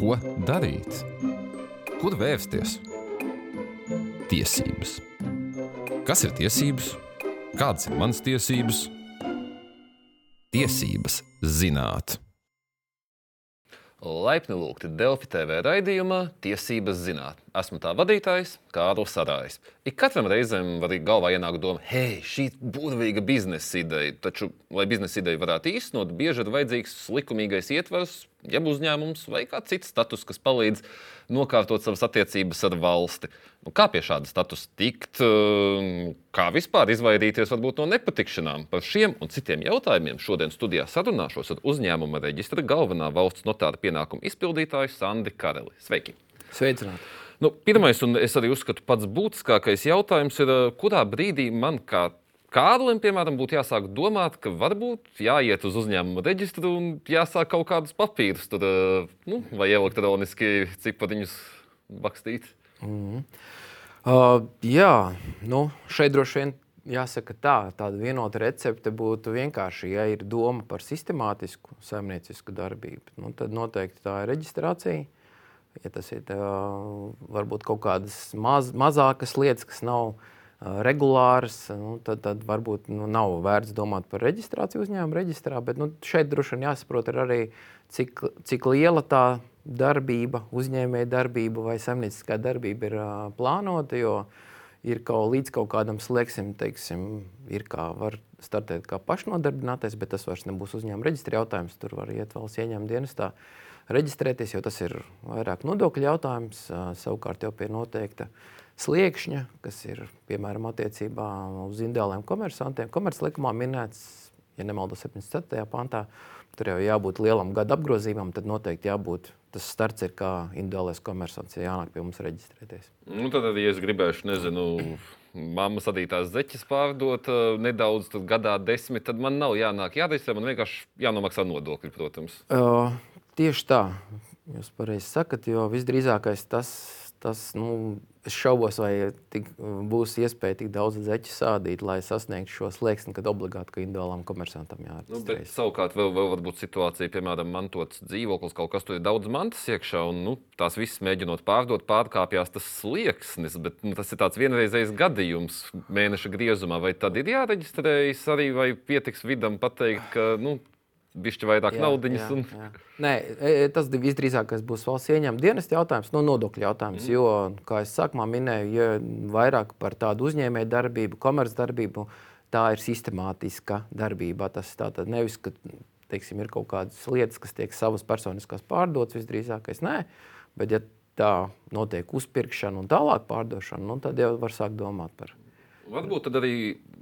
Ko darīt? Kur vērsties? Tiesības. Kas ir tiesības? Kādas ir manas tiesības? Tiesības zināt. Laipni lūgti Delfi TV raidījumā Tiesības zināt. Esmu tā vadītājs, Kārlis Sarājs. Ik katram reizēm var galvā ienākt doma, hei, šī burvīga biznesa ideja. Taču, lai biznesa ideju varētu īstenot, bieži ir vajadzīgs likumīgais ietvers, jeb uzņēmums vai kāds cits status, kas palīdz nokārtot savas attiecības ar valsti. Nu, kā pie šāda statusa tikt, ehm, kā vispār izvairīties varbūt, no nepatikšanām? Par šiem un citiem jautājumiem šodien studijā sarunāšos ar uzņēmuma reģistra galvenā valsts notāra pienākumu izpildītāju Sandi Kareli. Sveiki! Sveicināti! Nu, pirmais, un es arī uzskatu, pats būtiskākais jautājums ir, kurā brīdī man kā Kārlim, piemēram, būtu jāsāk domāt, ka varbūt jāiet uz uzņēmuma reģistru un jāsāk kaut kādus papīrus, tur, nu, vai elektroniski cipariņus bakstīt. Mm -hmm. uh, jā, nu, šeit droši vien jāsaka tā, tāda vienota recepte būtu vienkārši, ja ir doma par sistemātisku saimniecisku darbību, nu, tad noteikti tā ir reģistrācija. Ja tas ir tā, varbūt kaut kādas maz, mazākas lietas, kas nav uh, regulāras, nu, tad, tad varbūt nu, nav vērts domāt par reģistrāciju uzņēmuma reģistrā. Bet nu, šeit droši vien jāsaprot arī, cik, cik liela tā darbība, uzņēmēja darbība vai saimnieciskā darbība ir uh, plānota. Jo ir kaut līdz kaut kādam slieksim, teiksim, ir kā var startēt kā pašnodarbinātais, bet tas vairs nebūs uzņēmuma reģistra jautājums. Tur var iet valsts ieņēmuma dienestā reģistrēties, jo tas ir vairāk nodokļu jautājums. Savukārt jau pie noteikta sliekšņa, kas ir piemēram attiecībā uz individuāliem komersantiem. Komerclikumā minēts, ja nemaldos, 74. pantā, tur jau jābūt lielam gada apgrozījumam, tad noteikti jābūt. Tas starts ir kā individuālais komersants, ja jānāk pie mums reģistrēties. Nu, tad arī es gribēšu, nezinu, mammas adītās zeķes pārdot uh, nedaudz, tad gadā desmit, tad man nav jānāk jāreģistrē, man vienkārši jānomaksā nodokļi, protams. Uh, tieši tā, jūs pareizi sakat, jo visdrīzākais tas tas, nu, es šaubos, vai tik, būs iespēja tik daudz zeķu sādīt, lai sasniegtu šo slieksni, kad obligāti ka individuālam komersantam jāatzīst. Nu, savukārt, vēl, vēl var būt situācija, piemēram, mantots dzīvoklis, kaut kas tur ir daudz mantas iekšā, un nu, tās visas mēģinot pārdot, pārkāpjas tas slieksnis. Bet nu, tas ir tāds vienreizējs gadījums mēneša griezumā. Vai tad ir jāreģistrējas arī, vai pietiks vidam pateikt, ka nu, bišķi vairāk naudas. Un... Jā. Nē, e, e, tas visdrīzāk būs valsts ieņēmuma dienesta jautājums, no nodokļu jautājums. Mm. Jo, kā jau sākumā minēju, ja vairāk par tādu uzņēmēju darbību, komercdarbību, tā ir sistemātiska darbība. Tas tātad nevis, ka teiksim, ir kaut kādas lietas, kas tiek savas personiskās pārdotas, visdrīzākais nē. Bet, ja tā notiek uzpirkšana un tālāk pārdošana, nu, tad jau var sākt domāt par. Varbūt tad arī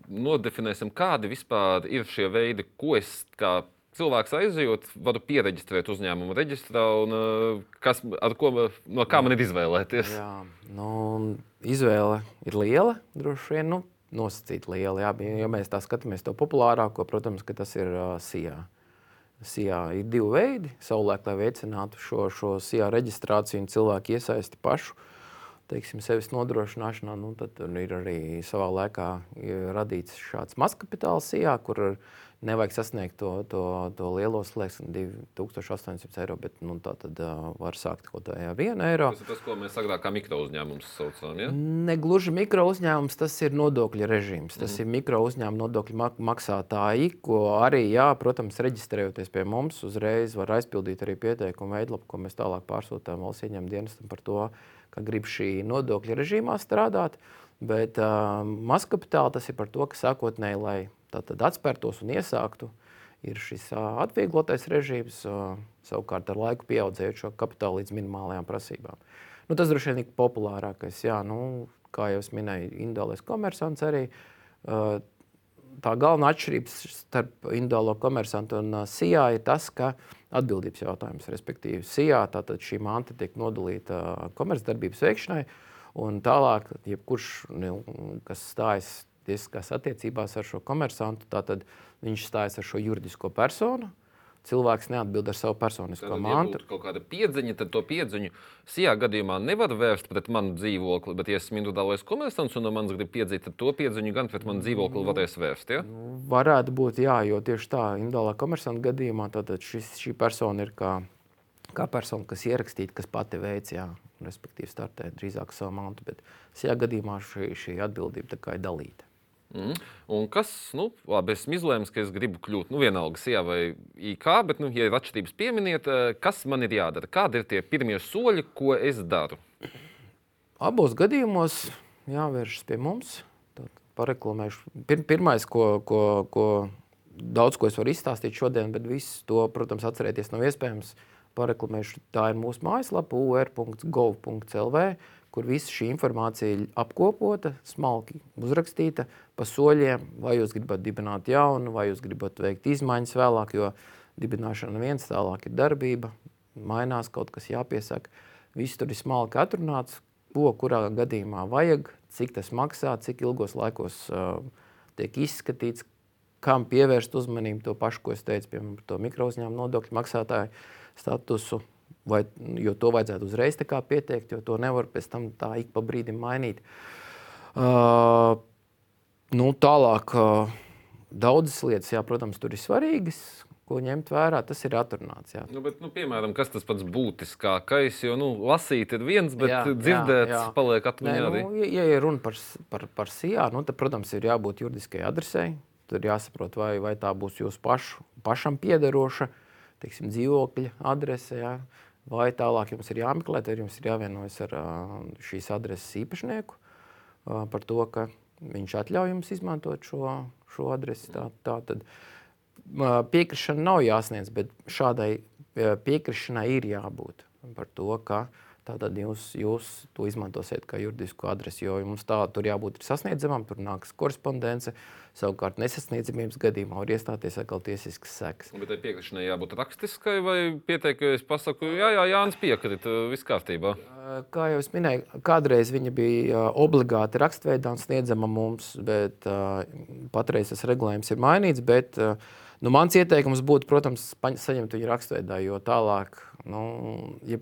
nodefinēsim, kādi vispār ir šie veidi, ko es kā cilvēks aizjūt, varu pieregistrēt uzņēmumu reģistrā, un uh, kas, ko, no kā man ir izvēlēties? Jā, nu, izvēle ir liela, droši vien. Nu, Nosacīt liela. Jā, ja mēs tā skatāmies to populārāko, protams, tas ir uh, SIA. SIA ir divi veidi. Savulaik, lai veicinātu šo, šo SIA reģistrāciju un cilvēku iesaisti pašu teiksim, sevis nodrošināšanā, nu, tad ir arī savā laikā radīts šāds mazkapitāls SIA, kur nevajag sasniegt to, to, to lielo slieksni, 2800 eiro, bet nu, tā tad uh, var sākt kaut kādā 1 eiro. Tas ir tas, ko mēs agrāk kā mikro uzņēmums saucām. Ja? Ne gluži mikro uzņēmums, tas ir nodokļu režīms. Tas mm. ir mikro uzņēmuma nodokļu mak maksātāji, ko arī, jā, protams, reģistrējoties pie mums, uzreiz var aizpildīt arī pieteikumu veidlapu, ko mēs tālāk pārsūtām valsts ieņēmuma dienestam par to, ka grib šī nodokļu režīmā strādāt. Bet uh, mazkapitāli tas ir par to, ka sākotnēji, lai tātad atspērtos un iesāktu, ir šis atvieglotais režīms, savukārt ar laiku pieaudzējot šo kapitālu līdz minimālajām prasībām. Nu, tas droši vien ir populārākais. Jā, nu, kā jau minēju, individuālais komersants arī. Tā galvenā atšķirība starp individuālo komersantu un SIA ir tas, ka atbildības jautājums, respektīvi, SIA tātad šī manta tiek nodalīta komercdarbības veikšanai, un tālāk, jebkurš, nu, kas stājas tiesiskās attiecībās ar šo komersantu, tad viņš stājas ar šo juridisko personu. Cilvēks neatbild ar savu personisko tad, mantu. Ja kaut kāda piedziņa, tad to piedziņu šajā gadījumā nevar vērst pret manu dzīvokli. Bet, ja esmu individuālais komersants un no manis grib piedzīt, tad to piedziņu gan pret manu dzīvokli varēs vērst. Ja? Nu, varētu būt, jā, jo tieši tā individuālā komersanta gadījumā šis, šī persona ir kā kā persona, kas ierakstīta, kas pati veic, jā, respektīvi startē drīzāk savu mantu. Bet šajā gadījumā šī, šī atbildība ir dalīta. Mm. Un kas, nu, labi, esmu izlēmis, ka es gribu kļūt, nu, vienalga, SIA vai IK, bet, nu, ja ir atšķirības pieminiet, eh, kas man ir jādara? Kādi ir tie pirmie soļi, ko es daru? Abos gadījumos jāvēršas pie mums. Pareklamēšu. Pir, pirmais, ko, ko, ko daudz ko es varu izstāstīt šodien, bet visu to, protams, atcerēties nav iespējams. Pareklamēšu, tā ir mūsu mājaslapa ur.gov.lv kur visa šī informācija ir apkopota, smalki uzrakstīta pa soļiem, vai jūs gribat dibināt jaunu, vai jūs gribat veikt izmaiņas vēlāk, jo dibināšana viens tālāk ir darbība, mainās kaut kas jāpiesaka. Viss tur ir smalki atrunāts, ko kurā gadījumā vajag, cik tas maksā, cik ilgos laikos uh, tiek izskatīts, kam pievērst uzmanību. To pašu, ko es teicu, piemēram, par to mikrouzņēmumu nodokļu maksātāju statusu. Vai, jo to vajadzētu uzreiz pieteikt, jo to nevar pēc tam tā ik pa brīdim mainīt. Uh, nu, tālāk, uh, daudzas lietas, jā, protams, tur ir svarīgas, ko ņemt vērā, tas ir atrunāts. Jā. Nu, bet, nu, piemēram, kas tas pats būtiskākais? Jo nu, lasīt ir viens, bet jā, dzirdēt, jā, jā. paliek atmiņā arī. Nu, ja, ja ir runa par, par, par SIA, nu, tad, protams, ir jābūt juridiskai adresei. Tur jāsaprot, vai, vai tā būs jūsu pašu, pašam piederoša teiksim, dzīvokļa adrese. Jā. Vai tālāk jums ir jāmeklē, tad jums ir jāvienojas ar šīs adreses īpašnieku par to, ka viņš atļauj jums izmantot šo, šo adresi. Tā, tā tad piekrišana nav jāsniedz, bet šādai piekrišanai ir jābūt par to, ka Tātad jūs, jūs to izmantosiet kā juridisku adresi, jo jums tā tur jābūt sasniedzamam, tur nāks korespondence. Savukārt, nesasniedzamības gadījumā var iestāties atkal tiesiskas sekas. Bet tai piekrišanai jābūt rakstiskai vai pietiek, ka es pasaku, jā, jā, Jānis piekrīt, viss kārtībā. Kā jau es minēju, kādreiz viņa bija obligāti rakstveidā un sniedzama mums, bet uh, patreiz tas regulējums ir mainīts. Bet, uh, nu, mans ieteikums būtu, protams, saņemt viņu rakstveidā, jo tālāk, nu, ja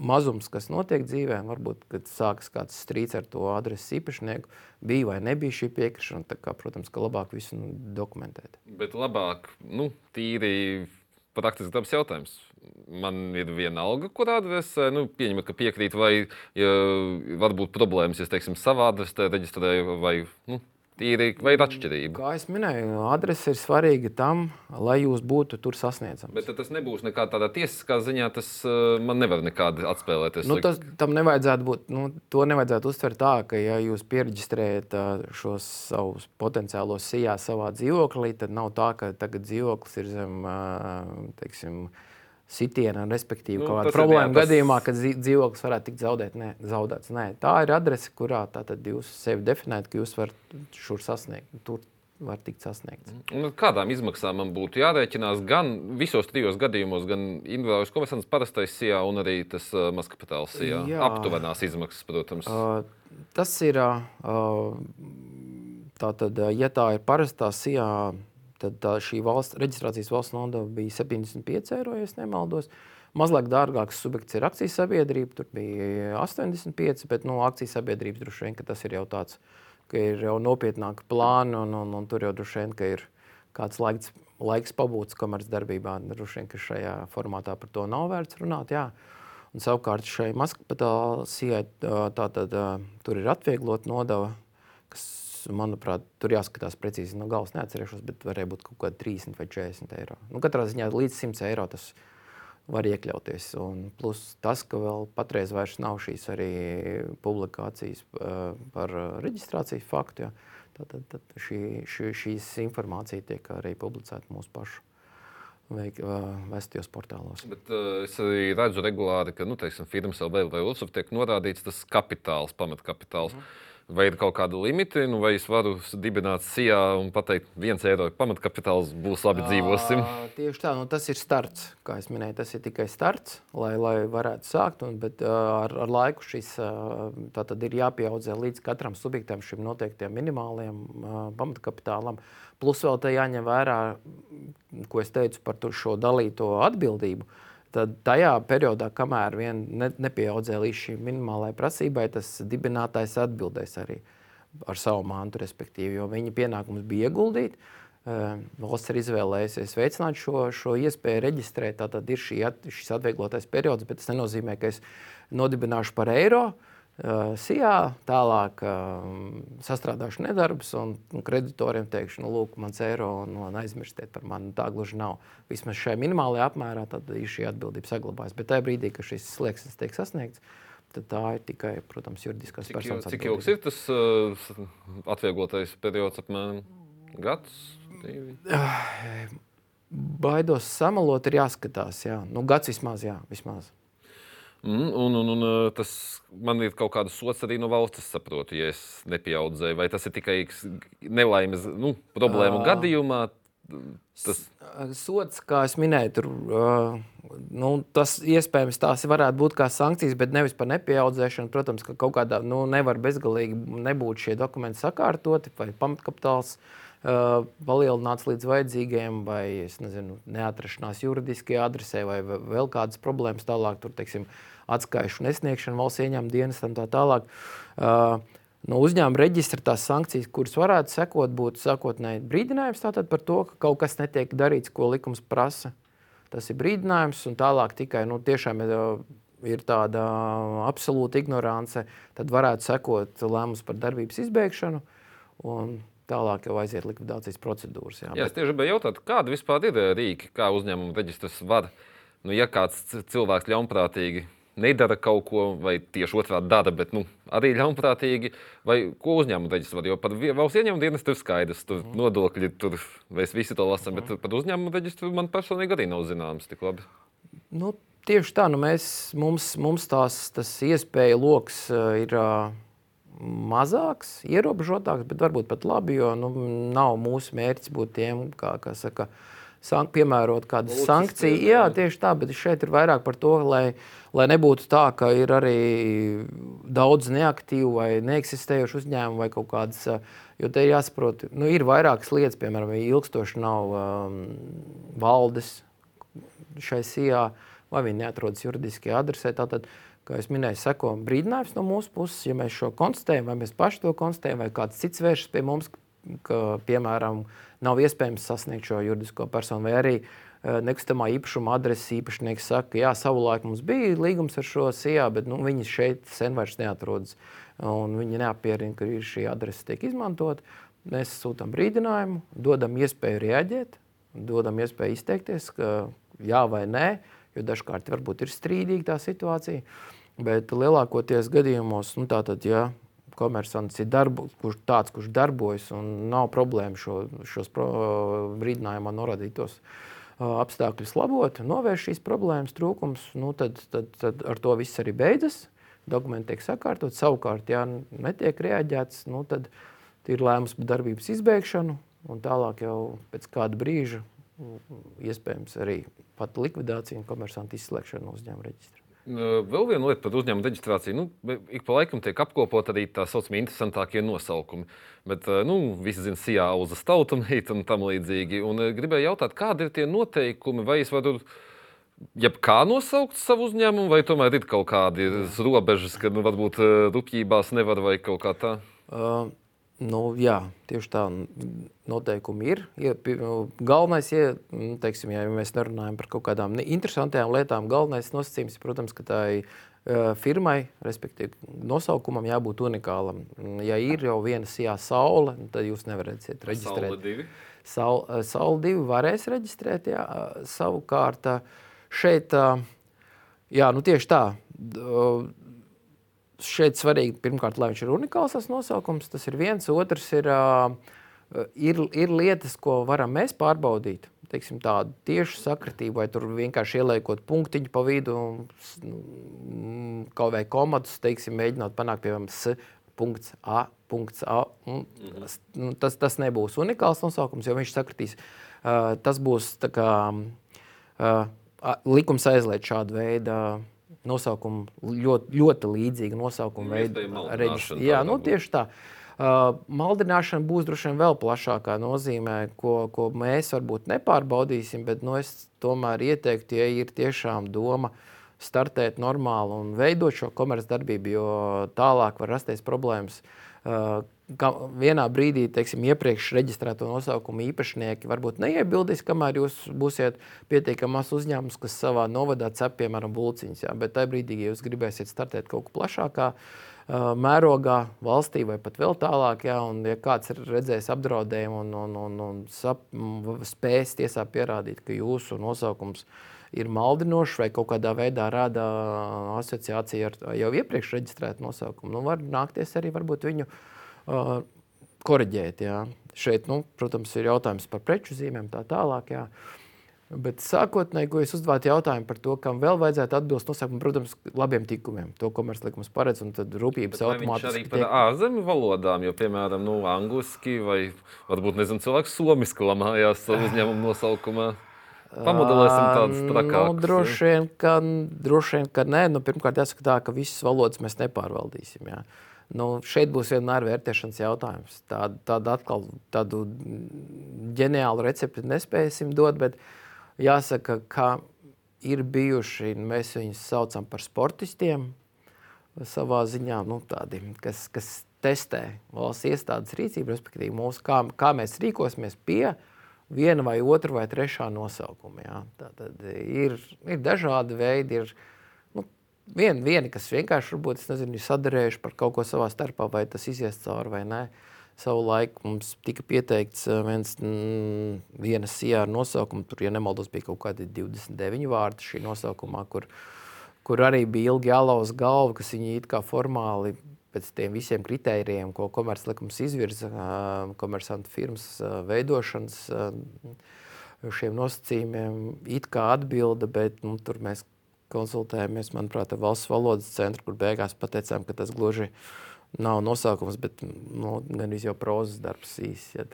mazums, kas notiek dzīvē, varbūt, kad sākas kāds strīds ar to adreses īpašnieku, bija vai nebija šī piekrišana. Kā, protams, ka labāk visu nu, dokumentēt. Bet labāk, nu, tīri praktiski dabas jautājums. Man ir viena alga, kur adrese, nu, pieņemot, ka piekrīt, vai ja, var būt problēmas, ja, teiksim, savā adresē reģistrēju vai, nu, tīri vai ir atšķirība? Kā jau minēju, adrese ir svarīga tam, lai jūs būtu tur sasniedzams. Bet tas nebūs nekādā tādā tiesiskā ziņā, tas uh, man nevar nekādi atspēlēties. Nu, tas, tam nevajadzētu būt, nu, to nevajadzētu uztvert tā, ka ja jūs pierģistrējat uh, šos savus potenciālos sijā savā dzīvoklī, tad nav tā, ka tagad dzīvoklis ir zem, uh, teiksim, sitiena, respektīvi, nu, kāda problēma tas... gadījumā, kad dzīvoklis varētu tikt zaudēt, ne, zaudēts. Nē, tā ir adrese, kurā jūs sevi definējat, ka jūs varat šur sasniegt. Tur var tikt sasniegts. Un kādām izmaksām man būtu jārēķinās gan visos trijos gadījumos, gan individuālais komercants, parastais SIA un arī tas uh, mazkapitāls SIA? Aptuvenās izmaksas, protams. Uh, tas ir, uh, tātad, ja tā ir parastā SIA Tad tā, šī valsts, reģistrācijas valsts nodeva bija 75 eiro, ja nemaldos. Mazliet dārgāks subjekts ir akcijas sabiedrība, tur bija 85, bet no nu, akcijas sabiedrības droši vien tas ir jau tāds, ka ir jau nopietnāka plāna un, un, un tur jau droši vien ir kāds laiks, laiks pabūts komercdarbībā. Droši vien, ka šajā formātā par to nav vērts runāt. Jā. Un savukārt šai Maskavai tur ir atvieglot nodeva, kas manuprāt, tur jāskatās precīzi no galvas. Neatcerēšos, bet varēja būt kaut kāda 30 vai 40 eiro. Nu, katrā ziņā līdz 100 eiro tas var iekļauties. Un plus tas, ka vēl patreiz nav šīs arī publikācijas uh, par reģistrācijas faktu. Ja. Tad, tad, tad šī, šī, šīs informācija tiek arī publicēta mūsu pašu veik, vēstījos portālos. Bet, uh, es arī redzu regulāri, ka nu, teiksim, firmas LV vai ULSUF tiek norādīts tas kapitāls, pamatkapitāls. Mm. Vai ir kaut kāda limita, nu, vai es varu dibināt SIA un pateikt, viens eiro pamatkapitāls būs labi dzīvosim? Uh, tieši tā, nu, tas ir starts. Kā jau minēju, tas ir tikai starts, lai, lai varētu sākt. Un, bet ar, ar laiku šis ir jāpieaudzē līdz katram subjektam šim noteiktajam minimālajam pamatkapitālam. Plus vēl te jāņem vērā, ko es teicu par šo dalīto atbildību. Uh, tad tajā periodā, kamēr vien ne, nepieaudzēja līdz šīm minimālajai prasībai, tas dibinātājs atbildēs arī ar savu mantu, respektīvi, jo viņa pienākums bija ieguldīt. Valsts ir izvēlējusies veicināt šo, šo iespēju reģistrēt. Tātad ir šī, šis atvieglotais periods, bet tas nenozīmē, ka es nodibināšu par eiro. Sijā tālāk sastrādāšu nedarbus un kreditoriem teikšu, nu, lūk, mans eiro un, un aizmirstiet par mani. Tā gluži nav. Vismaz šajā minimālajā apmērā tad ir šī atbildība saglabājusies. Bet tajā brīdī, kad šis slieksnis tiek sasniegts, tad tā ir tikai, protams, juridiskās cik, personas. Cik ilgs ir tas uh, atvieglotais periods? Apmēram gads? Divi. Baidos samalot, ir jāskatās. Jā. Nu, gads vismaz, jā, vismaz. Mm, un, un, un tas man ir kaut kāda sots arī no valsts, saprotu, ja es nepieaudzēju. Vai tas ir tikai nelaimes nu, problēmu uh, gadījumā? Tas... Sots, kā jau minēju, tur, uh, nu, tas iespējams tās varētu būt kā sankcijas, bet nevis par nepieaudzēšanu. Protams, ka kaut kādā nu, nevar bezgalīgi nebūt šie dokumenti sakārtoti vai pamatkapitāls. Uh, uh, palielināts līdz vajadzīgiem, vai nezinu, neatrašanās juridiskajā adresē, vai vēl kādas problēmas tālāk, tur, teiksim, atskaišu nesniegšana valsts ieņēmuma dienestam tā tālāk. Uh, No uzņēmuma reģistra tās sankcijas, kuras varētu sekot, būtu sākotnēji brīdinājums par to, ka kaut kas netiek darīts, ko likums prasa. Tas ir brīdinājums, un tālāk tikai nu, tiešām ir, ir tāda absolūta ignorance. Tad varētu sekot lēmums par darbības izbeigšanu. Un Tālāk jau aiziet likvidācijas procedūras. Jā, jā es tieši gribēju jautāt, kāda vispār ir eh, rīki, kā uzņēmuma reģistrs var, nu, ja kāds cilvēks ļaunprātīgi nedara kaut ko, vai tieši otrādi dara, bet nu, arī ļaunprātīgi, vai ko uzņēmuma reģistrs var. Jo par valsts ieņēmumu dienas tur skaidrs, tur mm. nodokļi, tur mēs visi to lasām, mm. bet par uzņēmumu reģistru man personīgi arī nav zināms tik labi. Nu, tieši tā, nu mēs, mums, mums tās, tas iespēja lokus uh, ir. Uh, mazāks, ierobežotāks, bet varbūt pat labi, jo nu, nav mūsu mērķis būt tiem, kā, kā saka, sank, piemērot kādu sankciju. Jā, tieši tā, bet šeit ir vairāk par to, lai, lai nebūtu tā, ka ir arī daudz neaktīvu vai neeksistējušu uzņēmumu vai kaut kādas. Jo te jāsaprot, nu, ir vairākas lietas, piemēram, ja ilgstoši nav um, valdes šai sijā, vai viņi neatrodas juridiskajā adresē. Tātad, uh, kā jau minēju, seko brīdinājums no mūsu puses. Ja mēs šo konstatējam, vai mēs paši to konstatējam, vai kāds cits vēršas pie mums, ka, piemēram, nav iespējams sasniegt šo juridisko personu, vai arī uh, nekustamā īpašuma adreses īpašnieks saka, jā, savulaik mums bija līgums ar šo SIA, bet nu, viņi šeit sen vairs neatrodas. Un viņi neapmierina, ka šī adrese tiek izmantota. Mēs sūtām brīdinājumu, dodam iespēju reaģēt, dodam iespēju izteikties, ka jā vai nē, jo dažkārt varbūt ir strīdīga tā situācija. Bet lielākoties gadījumos, nu, tātad, ja komersants ir darbu, kurš tāds, kurš darbojas un nav problēma šo, šos pro, brīdinājumā norādītos apstākļus labot, novērst šīs problēmas, trūkums, nu, tad, tad, tad ar to viss arī beidzas. Dokumenti tiek sakārtot. Savukārt, ja netiek reaģēts, nu, tad ir lēmums par darbības izbeigšanu, un tālāk jau pēc kāda brīža iespējams arī pat likvidācija un komersantu izslēgšana no uzņēmuma reģistra. Vēl viena lieta par uzņēmumu reģistrāciju. Nu, ik pa laikam tiek apkopot arī tā saucamie interesantākie nosaukumi. Bet, nu, visi zina, Sijā uzas tautumīte un tam līdzīgi. Un gribēju jautāt, kādi ir tie noteikumi, vai es varu jebkā nosaukt savu uzņēmumu, vai tomēr ir kaut kādi robežas, ka nu, varbūt rupjībās nevar vai kaut kā tā? Uh, Nu, jā, tieši tā noteikumi ir. Ja, galvenais, ja, nu, teiksim, ja mēs nerunājam par kaut kādām interesantām lietām, galvenais nosacījums ir, protams, ka tā ir uh, firmai, respektīvi, nosaukumam jābūt unikālam. Ja ir jau viena sijā saule, tad jūs nevarēsiet reģistrēt. Saule divi. Saul, saule divi varēs reģistrēt, jā, savukārt šeit, jā, nu tieši tā šeit svarīgi pirmkārt, lai viņš ir unikāls tas nosaukums. Tas ir viens, otrs ir, ir, ir lietas, ko varam mēs pārbaudīt. Teiksim, tādu tiešu sakritību, vai tur vienkārši ieliekot punktiņu pa vidu, kaut vai komatus, teiksim, mēģinot panākt, piemēram, S. Punkts A, punkts A. Un, mhm. tas, nu, tas, tas nebūs unikāls nosaukums, jo viņš sakritīs. Uh, tas būs kā, uh, likums aizliedz šādu veidu uh, nosaukumu ļoti, ļoti līdzīga nosaukuma veida reģistrācija. Jā, nu, tieši tā. Uh, maldināšana būs droši vien vēl plašākā nozīmē, ko, ko mēs varbūt nepārbaudīsim, bet nu, es tomēr ieteiktu, ja ir tiešām doma startēt normāli un veidot šo komercdarbību, jo tālāk var rasties problēmas. Uh, vienā brīdī, teiksim, iepriekš reģistrēto nosaukumu īpašnieki varbūt neiebildīs, kamēr jūs būsiet pietiekami mazs uzņēmums, kas savā novadā cep, piemēram, bulciņus. Jā. Bet tajā brīdī, ja jūs gribēsiet startēt kaut ko plašākā mērogā, valstī vai pat vēl tālāk, jā, un ja kāds ir redzējis apdraudējumu un, un, un, un sap, spējas tiesā pierādīt, ka jūsu nosaukums ir maldinošs vai kaut kādā veidā rada asociāciju ar jau iepriekš reģistrētu nosaukumu, nu, var nākties arī varbūt viņu uh, korģēt. Jā. Šeit, nu, protams, ir jautājums par preču zīmēm, tā tālāk. Jā. Bet sākotnēji, ko jūs uzdevāt jautājumu par to, kam vēl vajadzētu atbilst nosaukumam, protams, labiem tikumiem. To komerclikums paredz, un tad rūpības automātiski. Arī par tiek... ārzemju valodām, jo, piemēram, nu, angliski vai varbūt, nezinu, cilvēks somiski lamājās savu uzņēmumu nosaukumā. Pamodelēsim tādas trakākas. Nu, droši vien, ka, droši vien, ka nē. Nu, pirmkārt, jāsaka tā, ka visas valodas mēs nepārvaldīsim. Jā. Nu, šeit būs vienmēr vērtēšanas jautājums. Tādu, tādu atkal tādu ģeniālu recepti nespēsim dot, bet jāsaka, ka ir bijuši, mēs viņus saucam par sportistiem savā ziņā, nu, tādi, kas, kas testē valsts iestādes rīcību, respektīvi mūsu, kā, kā mēs rīkosimies pie viena vai otra vai trešā nosaukuma. Jā. Tātad ir, ir dažādi veidi. Ir, Vien, vieni, kas vienkārši varbūt, nezinu, ir sadarējuši par kaut ko savā starpā, vai tas izies cauri vai nē. Savu laiku mums tika pieteikts eh, viens, mm, viena sijā ar nosaukumu, tur, ja nemaldos, bija kaut kādi 29 vārdi šī nosaukumā, kur, kur arī bija ilgi jālauz galva, kas viņi it kā formāli pēc tiem visiem kritērijiem, ko komerclikums izvirza, eh, komersantu firmas eh, veidošanas šiem nosacījumiem, it kā atbilda, bet nu, tur mēs konsultējāmies, manuprāt, ar valsts valodas centru, kur beigās pateicām, ka tas gluži nav nosaukums, bet nu, gan jau prozas darbs īsi. Ja,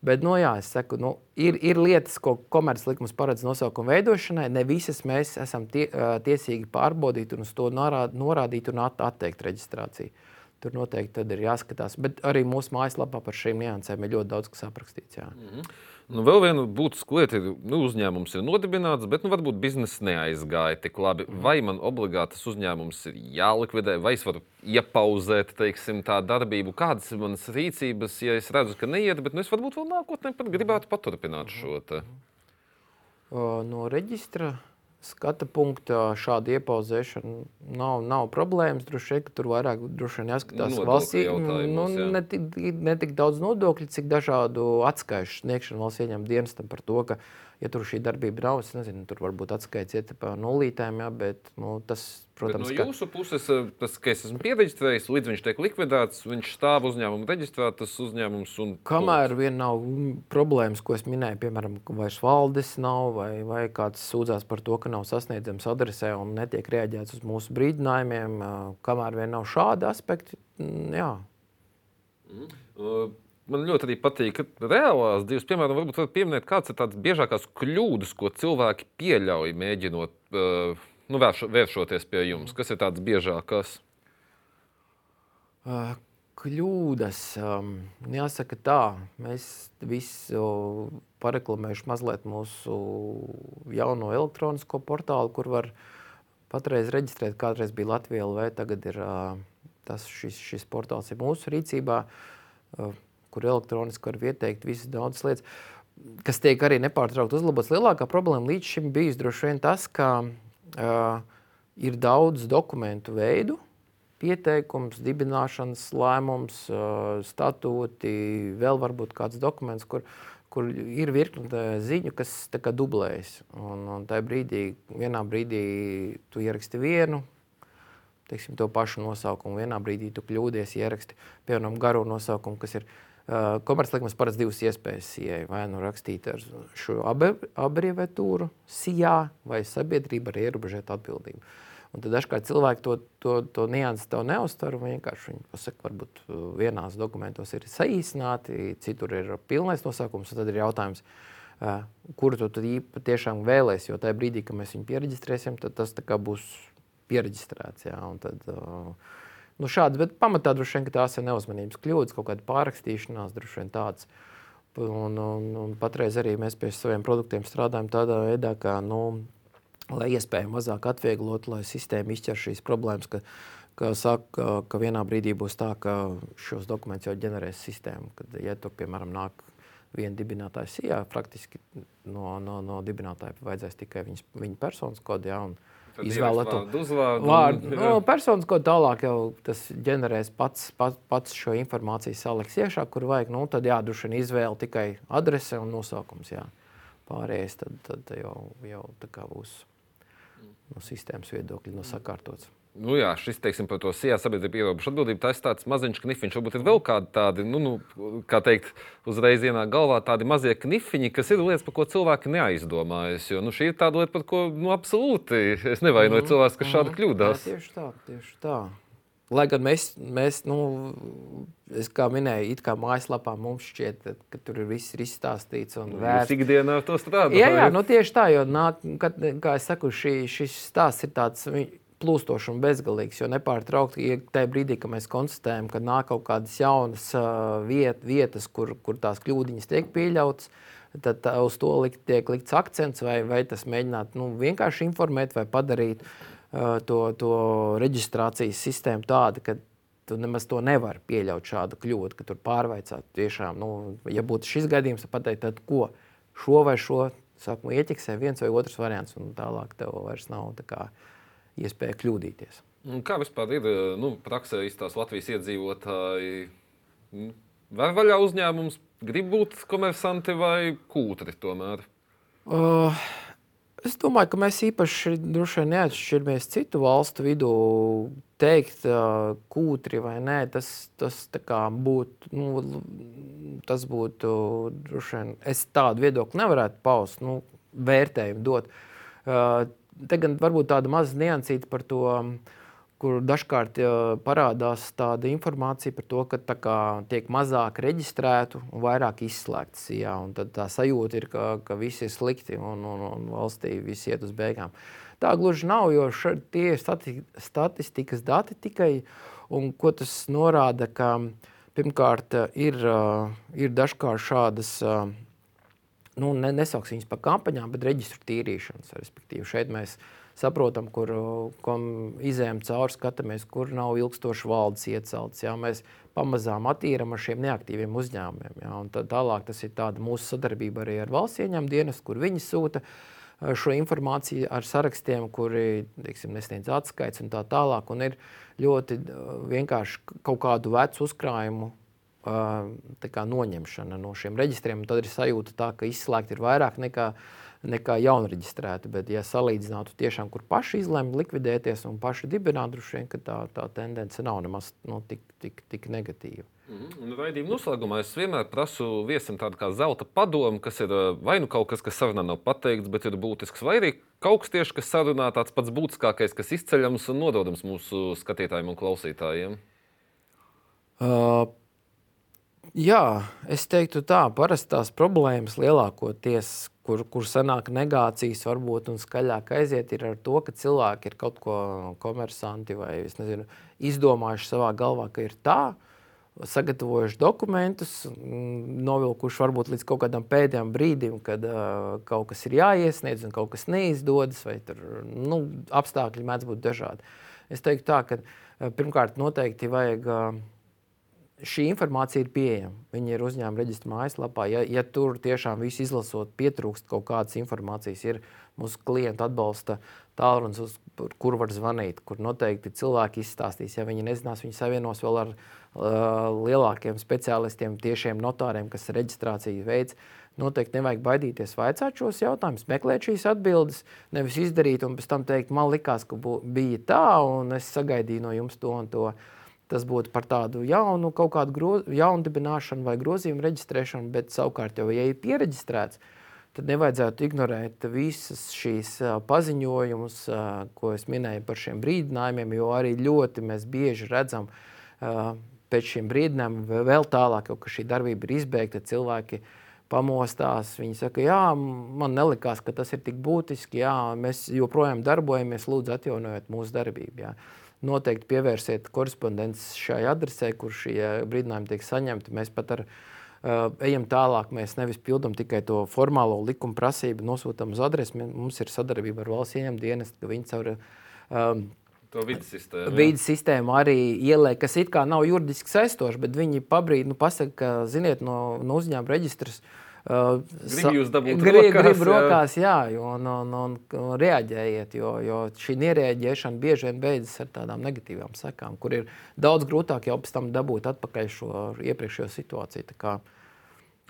Bet, nu, jā, es saku, nu, ir, ir lietas, ko komerclikums paredz nosaukumu veidošanai. Ne visas mēs esam tie, tiesīgi pārbaudīt un uz to norād, norādīt un at, atteikt reģistrāciju. Tur noteikti ir jāskatās. Bet arī mūsu mājaslapā par šīm niansēm ir ļoti daudz kas aprakstīts. Jā. Mm -hmm. Nu, vēl viena būtiska lieta ir, nu, uzņēmums ir nodibināts, bet nu, varbūt biznesa neaizgāja tik labi. Mhm. Vai man obligāti tas uzņēmums ir jālikvidē, vai es varu iepauzēt teiksim, tā darbību, kādas ir manas rīcības, ja es redzu, ka neiet, bet nu, es varbūt vēl nākotnē pat gribētu paturpināt šo. Te. No reģistra skata punktā šāda iepauzēšana nav, nav problēmas. Droši vien, ka tur vairāk jāskatās nu, valsts nu, ne, tik, ne tik daudz nodokļu, cik dažādu atskaišu sniegšanu valsts ieņem dienestam par to, ka ja tur šī darbība nav, es nezinu, tur varbūt atskaits iet pa nulītēm, jā, bet nu, tas, protams, bet no jūsu puses, eh, tas, ka es esmu pieregistrējis, līdz viņš tiek likvidēts, viņš stāv uzņēmuma reģistrētas uzņēmums. Un... Kamēr vien nav problēmas, ko es minēju, piemēram, vairs valdes nav, vai, vai kāds sūdzās par to, ka nav sasniedzams adresē un netiek reaģēts uz mūsu brīdinājumiem, kamēr vien nav šādi aspekti, jā. Mm. Uh, man ļoti arī patīk, ka reālās divas, piemēram, varbūt varat pieminēt, kādas ir tādas biežākās kļūdas, ko cilvēki pieļauj, mēģinot uh, nu, vērš, vēršoties pie jums. Kas ir tādas biežākās? Uh, kļūdas. Um, jāsaka tā, mēs visu pareklamējuši mazliet mūsu jauno elektronisko portālu, kur var patreiz reģistrēt, kādreiz bija Latvija LV, tagad ir uh, tas, šis, šis portāls ir mūsu rīcībā. Uh, kur elektroniski var ieteikt visas daudzas lietas, kas tiek arī nepārtraukti uzlabotas. Lielākā problēma līdz šim bija droši vien tas, ka uh, ir daudz dokumentu veidu, pieteikums, dibināšanas lēmums, uh, statūti, vēl varbūt kāds dokuments, kur, kur ir virkne ziņu, kas dublējas. Un, un tajā brīdī, vienā brīdī tu ieraksti vienu, teiksim, to pašu nosaukumu, vienā brīdī tu kļūdies, ieraksti, piemēram, garu nosaukumu, kas ir Uh, Komerclikums paredz divas iespējas sijai. Vai nu rakstīt ar šo abreviatūru sijā, vai sabiedrība ar ierobežotu atbildību. Un tad dažkārt cilvēki to, to, to nianses tev neuztver. Vienkārši viņi pasaka, varbūt uh, vienās dokumentos ir saīsināti, citur ir pilnais nosaukums. Tad ir jautājums, uh, kuru tu tiešām vēlēsies. Jo tajā brīdī, kad mēs viņu pieregistrēsim, tad tas būs pieregistrēts. Jā, tad, uh, Nu, šādas, bet pamatā droši vien tās ir neuzmanības kļūdas, kaut kāda pārrakstīšanās, droši vien tādas. Un, un, un patreiz arī mēs pie saviem produktiem strādājam tādā veidā, ka, nu, lai iespējami mazāk atvieglot, lai sistēma izķer šīs problēmas, ka, ka saka, ka vienā brīdī būs tā, ka šos dokumentus jau ģenerēs sistēma. Kad, ja tu, piemēram, nāk viena dibinātāja sijā, praktiski no, no, no dibinātāja vajadzēs tikai viņas, viņa personas kodu. Ja, Izvēlēt uzvārdu. Vārdu. No, personas kodu tālāk jau tas ģenerēs pats, pats, pats šo informāciju saliks iekšā, kur vajag. Nu, tad jādruši vien izvēle tikai adrese un nosaukums. Jā. Pārējais tad, tad jau, jau būs no sistēmas viedokļa no sakārtots. Nu jā, šis teiksim, par to sijā sabiedrību ierobežu atbildību, tas tāds maziņš knifiņš. Varbūt ir vēl kādi tādi, nu, nu, kā teikt, uzreiz ienāk galvā tādi mazie knifiņi, kas ir lietas, par ko cilvēki neaizdomājas. Jo nu, šī ir tāda lieta, par ko nu, absolūti es nevainoju mm, cilvēks, kas šādi kļūdās. Jā, tieši tā, tieši tā. Lai gan mēs, mēs nu, es kā minēju, it kā mājaslapā mums šķiet, ka tur ir viss ir izstāstīts un vērts. Cik dienā to strādājat? Jā, jā, nu tieši tā, jo nāk, kad, kā es saku, šī, šis stāsts ir tāds plūstošs un bezgalīgs, jo nepārtraukti, ja tajā brīdī, kad mēs konstatējam, ka nāk kaut kādas jaunas uh, viet, vietas, kur, kur tās kļūdiņas tiek pieļautas, tad uh, uz to likt, tiek likts akcents vai, vai tas mēģināt nu, vienkārši informēt vai padarīt. Uh, to, to reģistrācijas sistēmu tādu, ka tu nemaz to nevari pieļaut šādu kļūdu, ka tur pārveicāt. Tiešām, nu, ja būtu šis gadījums, tad pateikt, tad ko šo vai šo sākumā ieķiksē viens vai otrs variants, un tālāk tev vairs nav kā, iespēja kļūdīties. Kā vispār ir nu, praksē izstāstīt Latvijas iedzīvotāji? Var vaļā uzņēmums, grib būt komersanti vai kūtri tomēr? Uh, Es domāju, ka mēs īpaši neatšķiramies citu valstu vidū. Teikt, kūtri vai nē, tas, tas būtu. Nu, tas būtu droši vien. Es tādu viedokli nevarētu paust, nu, vērtējumu dot. Te gan varbūt tāda maza niansīta par to. Kur dažkārt parādās tāda informācija par to, ka kā, tiek mazāk reģistrētu un vairāk izslēgts. Jā, un tad tā sajūta ir, ka, ka viss ir slikti un, un, un valstī viss iet uz beigām. Tā gluži nav, jo šeit tie ir stati, statistikas dati tikai, un ko tas norāda, ka pirmkārt ir, ir dažkārt šādas, nu, nesauksim viņas par kampaņām, bet reģistru tīrīšanas. Respektīvi, šeit mēs saprotam, kur izējām cauri, skatāmies, kur nav ilgstoši valdes iecelts. Jā, mēs pamazām attīrām ar šiem neaktīviem uzņēmumiem. Jā, tālāk tas ir mūsu sadarbība arī ar valsts ieņēmumu dienestu, kur viņi sūta šo informāciju ar sarakstiem, kuri teiksim, nesniedz atskaits un tā tālāk. Un ir ļoti vienkārši kaut kādu vecu uzkrājumu tā noņemšana no šiem reģistriem. Tad ir sajūta, tā, ka izslēgti ir vairāk nekā nekā jaunreģistrēti. Bet, ja salīdzinātu tiešām, kur paši izlemj likvidēties un paši dibināt, droši vien tā, tā tendence nav nemaz nu, tik, tik, tik negatīva. Mm, Raidījuma noslēgumā es vienmēr prasu viesim tādu kā zelta padomu, kas ir vai nu kaut kas, kas sarunā nav pateikts, bet ir būtisks, vai arī kaut kas tieši, kas sarunā tāds pats būtiskākais, kas izceļams un nododams mūsu skatītājiem un klausītājiem. Uh, jā, es teiktu tā, parasti tās problēmas lielākoties, kur, kur sanāk negācijas, varbūt un skaļāk aiziet, ir ar to, ka cilvēki ir kaut ko komersanti vai nezinu, izdomājuši savā galvā, ka ir tā. Sagatavojuši dokumentus, novilkuši varbūt līdz kaut kādam pēdējam brīdim, kad uh, kaut kas ir jāiesniedz un kaut kas neizdodas, vai tur nu, apstākļi mēdz būt dažādi. Es teiktu, tā, ka pirmkārt noteikti vajag uh, šī informācija ir pieejama. Viņa ir uzņēmuma reģistra mājaslapā. Ja, ja tur tiešām viss izlasot, pietrūkst kaut kādas informācijas, ir mūsu klienta atbalsta tālrunis, uz kuru var zvanīt, kur noteikti cilvēki izstāstīs. Ja viņi nezinās, viņi savienos vēl ar uh, lielākiem speciālistiem, tiešiem notāriem, kas reģistrāciju veids. Noteikti nevajag baidīties vaicāt šos jautājumus, meklēt šīs atbildes, nevis izdarīt un pēc tam teikt, man likās, ka bija tā, un es sagaidīju no jums to un to. Uh, Tas būtu par tādu jaunu, kaut kādu groz, jaunu dibināšanu vai grozījumu reģistrēšanu, bet savukārt jau, ja ir pieregistrēts, tad nevajadzētu ignorēt visas šīs paziņojumus, ko es minēju par šiem brīdinājumiem, jo arī ļoti mēs bieži redzam pēc šiem brīdinājumiem vēl tālāk, ka šī darbība ir izbeigta, cilvēki pamostās. Viņi saka, jā, man nelikās, ka tas ir tik būtiski, jā, mēs joprojām darbojamies, lūdzu atjaunojiet mūsu darbību. Jā noteikti pievērsiet korespondences šai adresē, kur šie brīdinājumi tiek saņemti. Mēs pat ar, uh, ejam tālāk. Mēs nevis pildām tikai to formālo likuma prasību, nosūtām uz adresi. Mums ir sadarbība ar valsts ieņēmumu dienestu, ka viņi caur um, To vidas sistēmu. jā. Vīdes sistēma arī ieliek, kas it kā nav juridiski saistoša, bet viņi pabrīd, nu, pasaka, ka, ziniet, no, no uzņēmuma reģistras. Uh, Grib jūs dabūt grib, rokās, grib jā. rokās, jā, jo, un, un, un, un reaģējiet, jo, jo šī nereaģēšana bieži vien beidzas ar tādām negatīvām sekām, kur ir daudz grūtāk jau pēc tam dabūt atpakaļ šo iepriekšējo situāciju. Tā kā,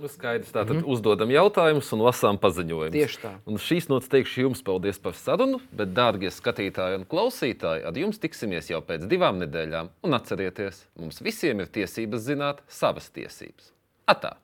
Nu, Skaidrs, tātad mm -hmm. uzdodam jautājumus un lasām paziņojumus. Tieši tā. Un šīs nots teikšu jums paldies par sarunu, bet, dārgie skatītāji un klausītāji, ar jums tiksimies jau pēc divām nedēļām. Un atcerieties, mums visiem ir tiesības zināt savas tiesības. Atā!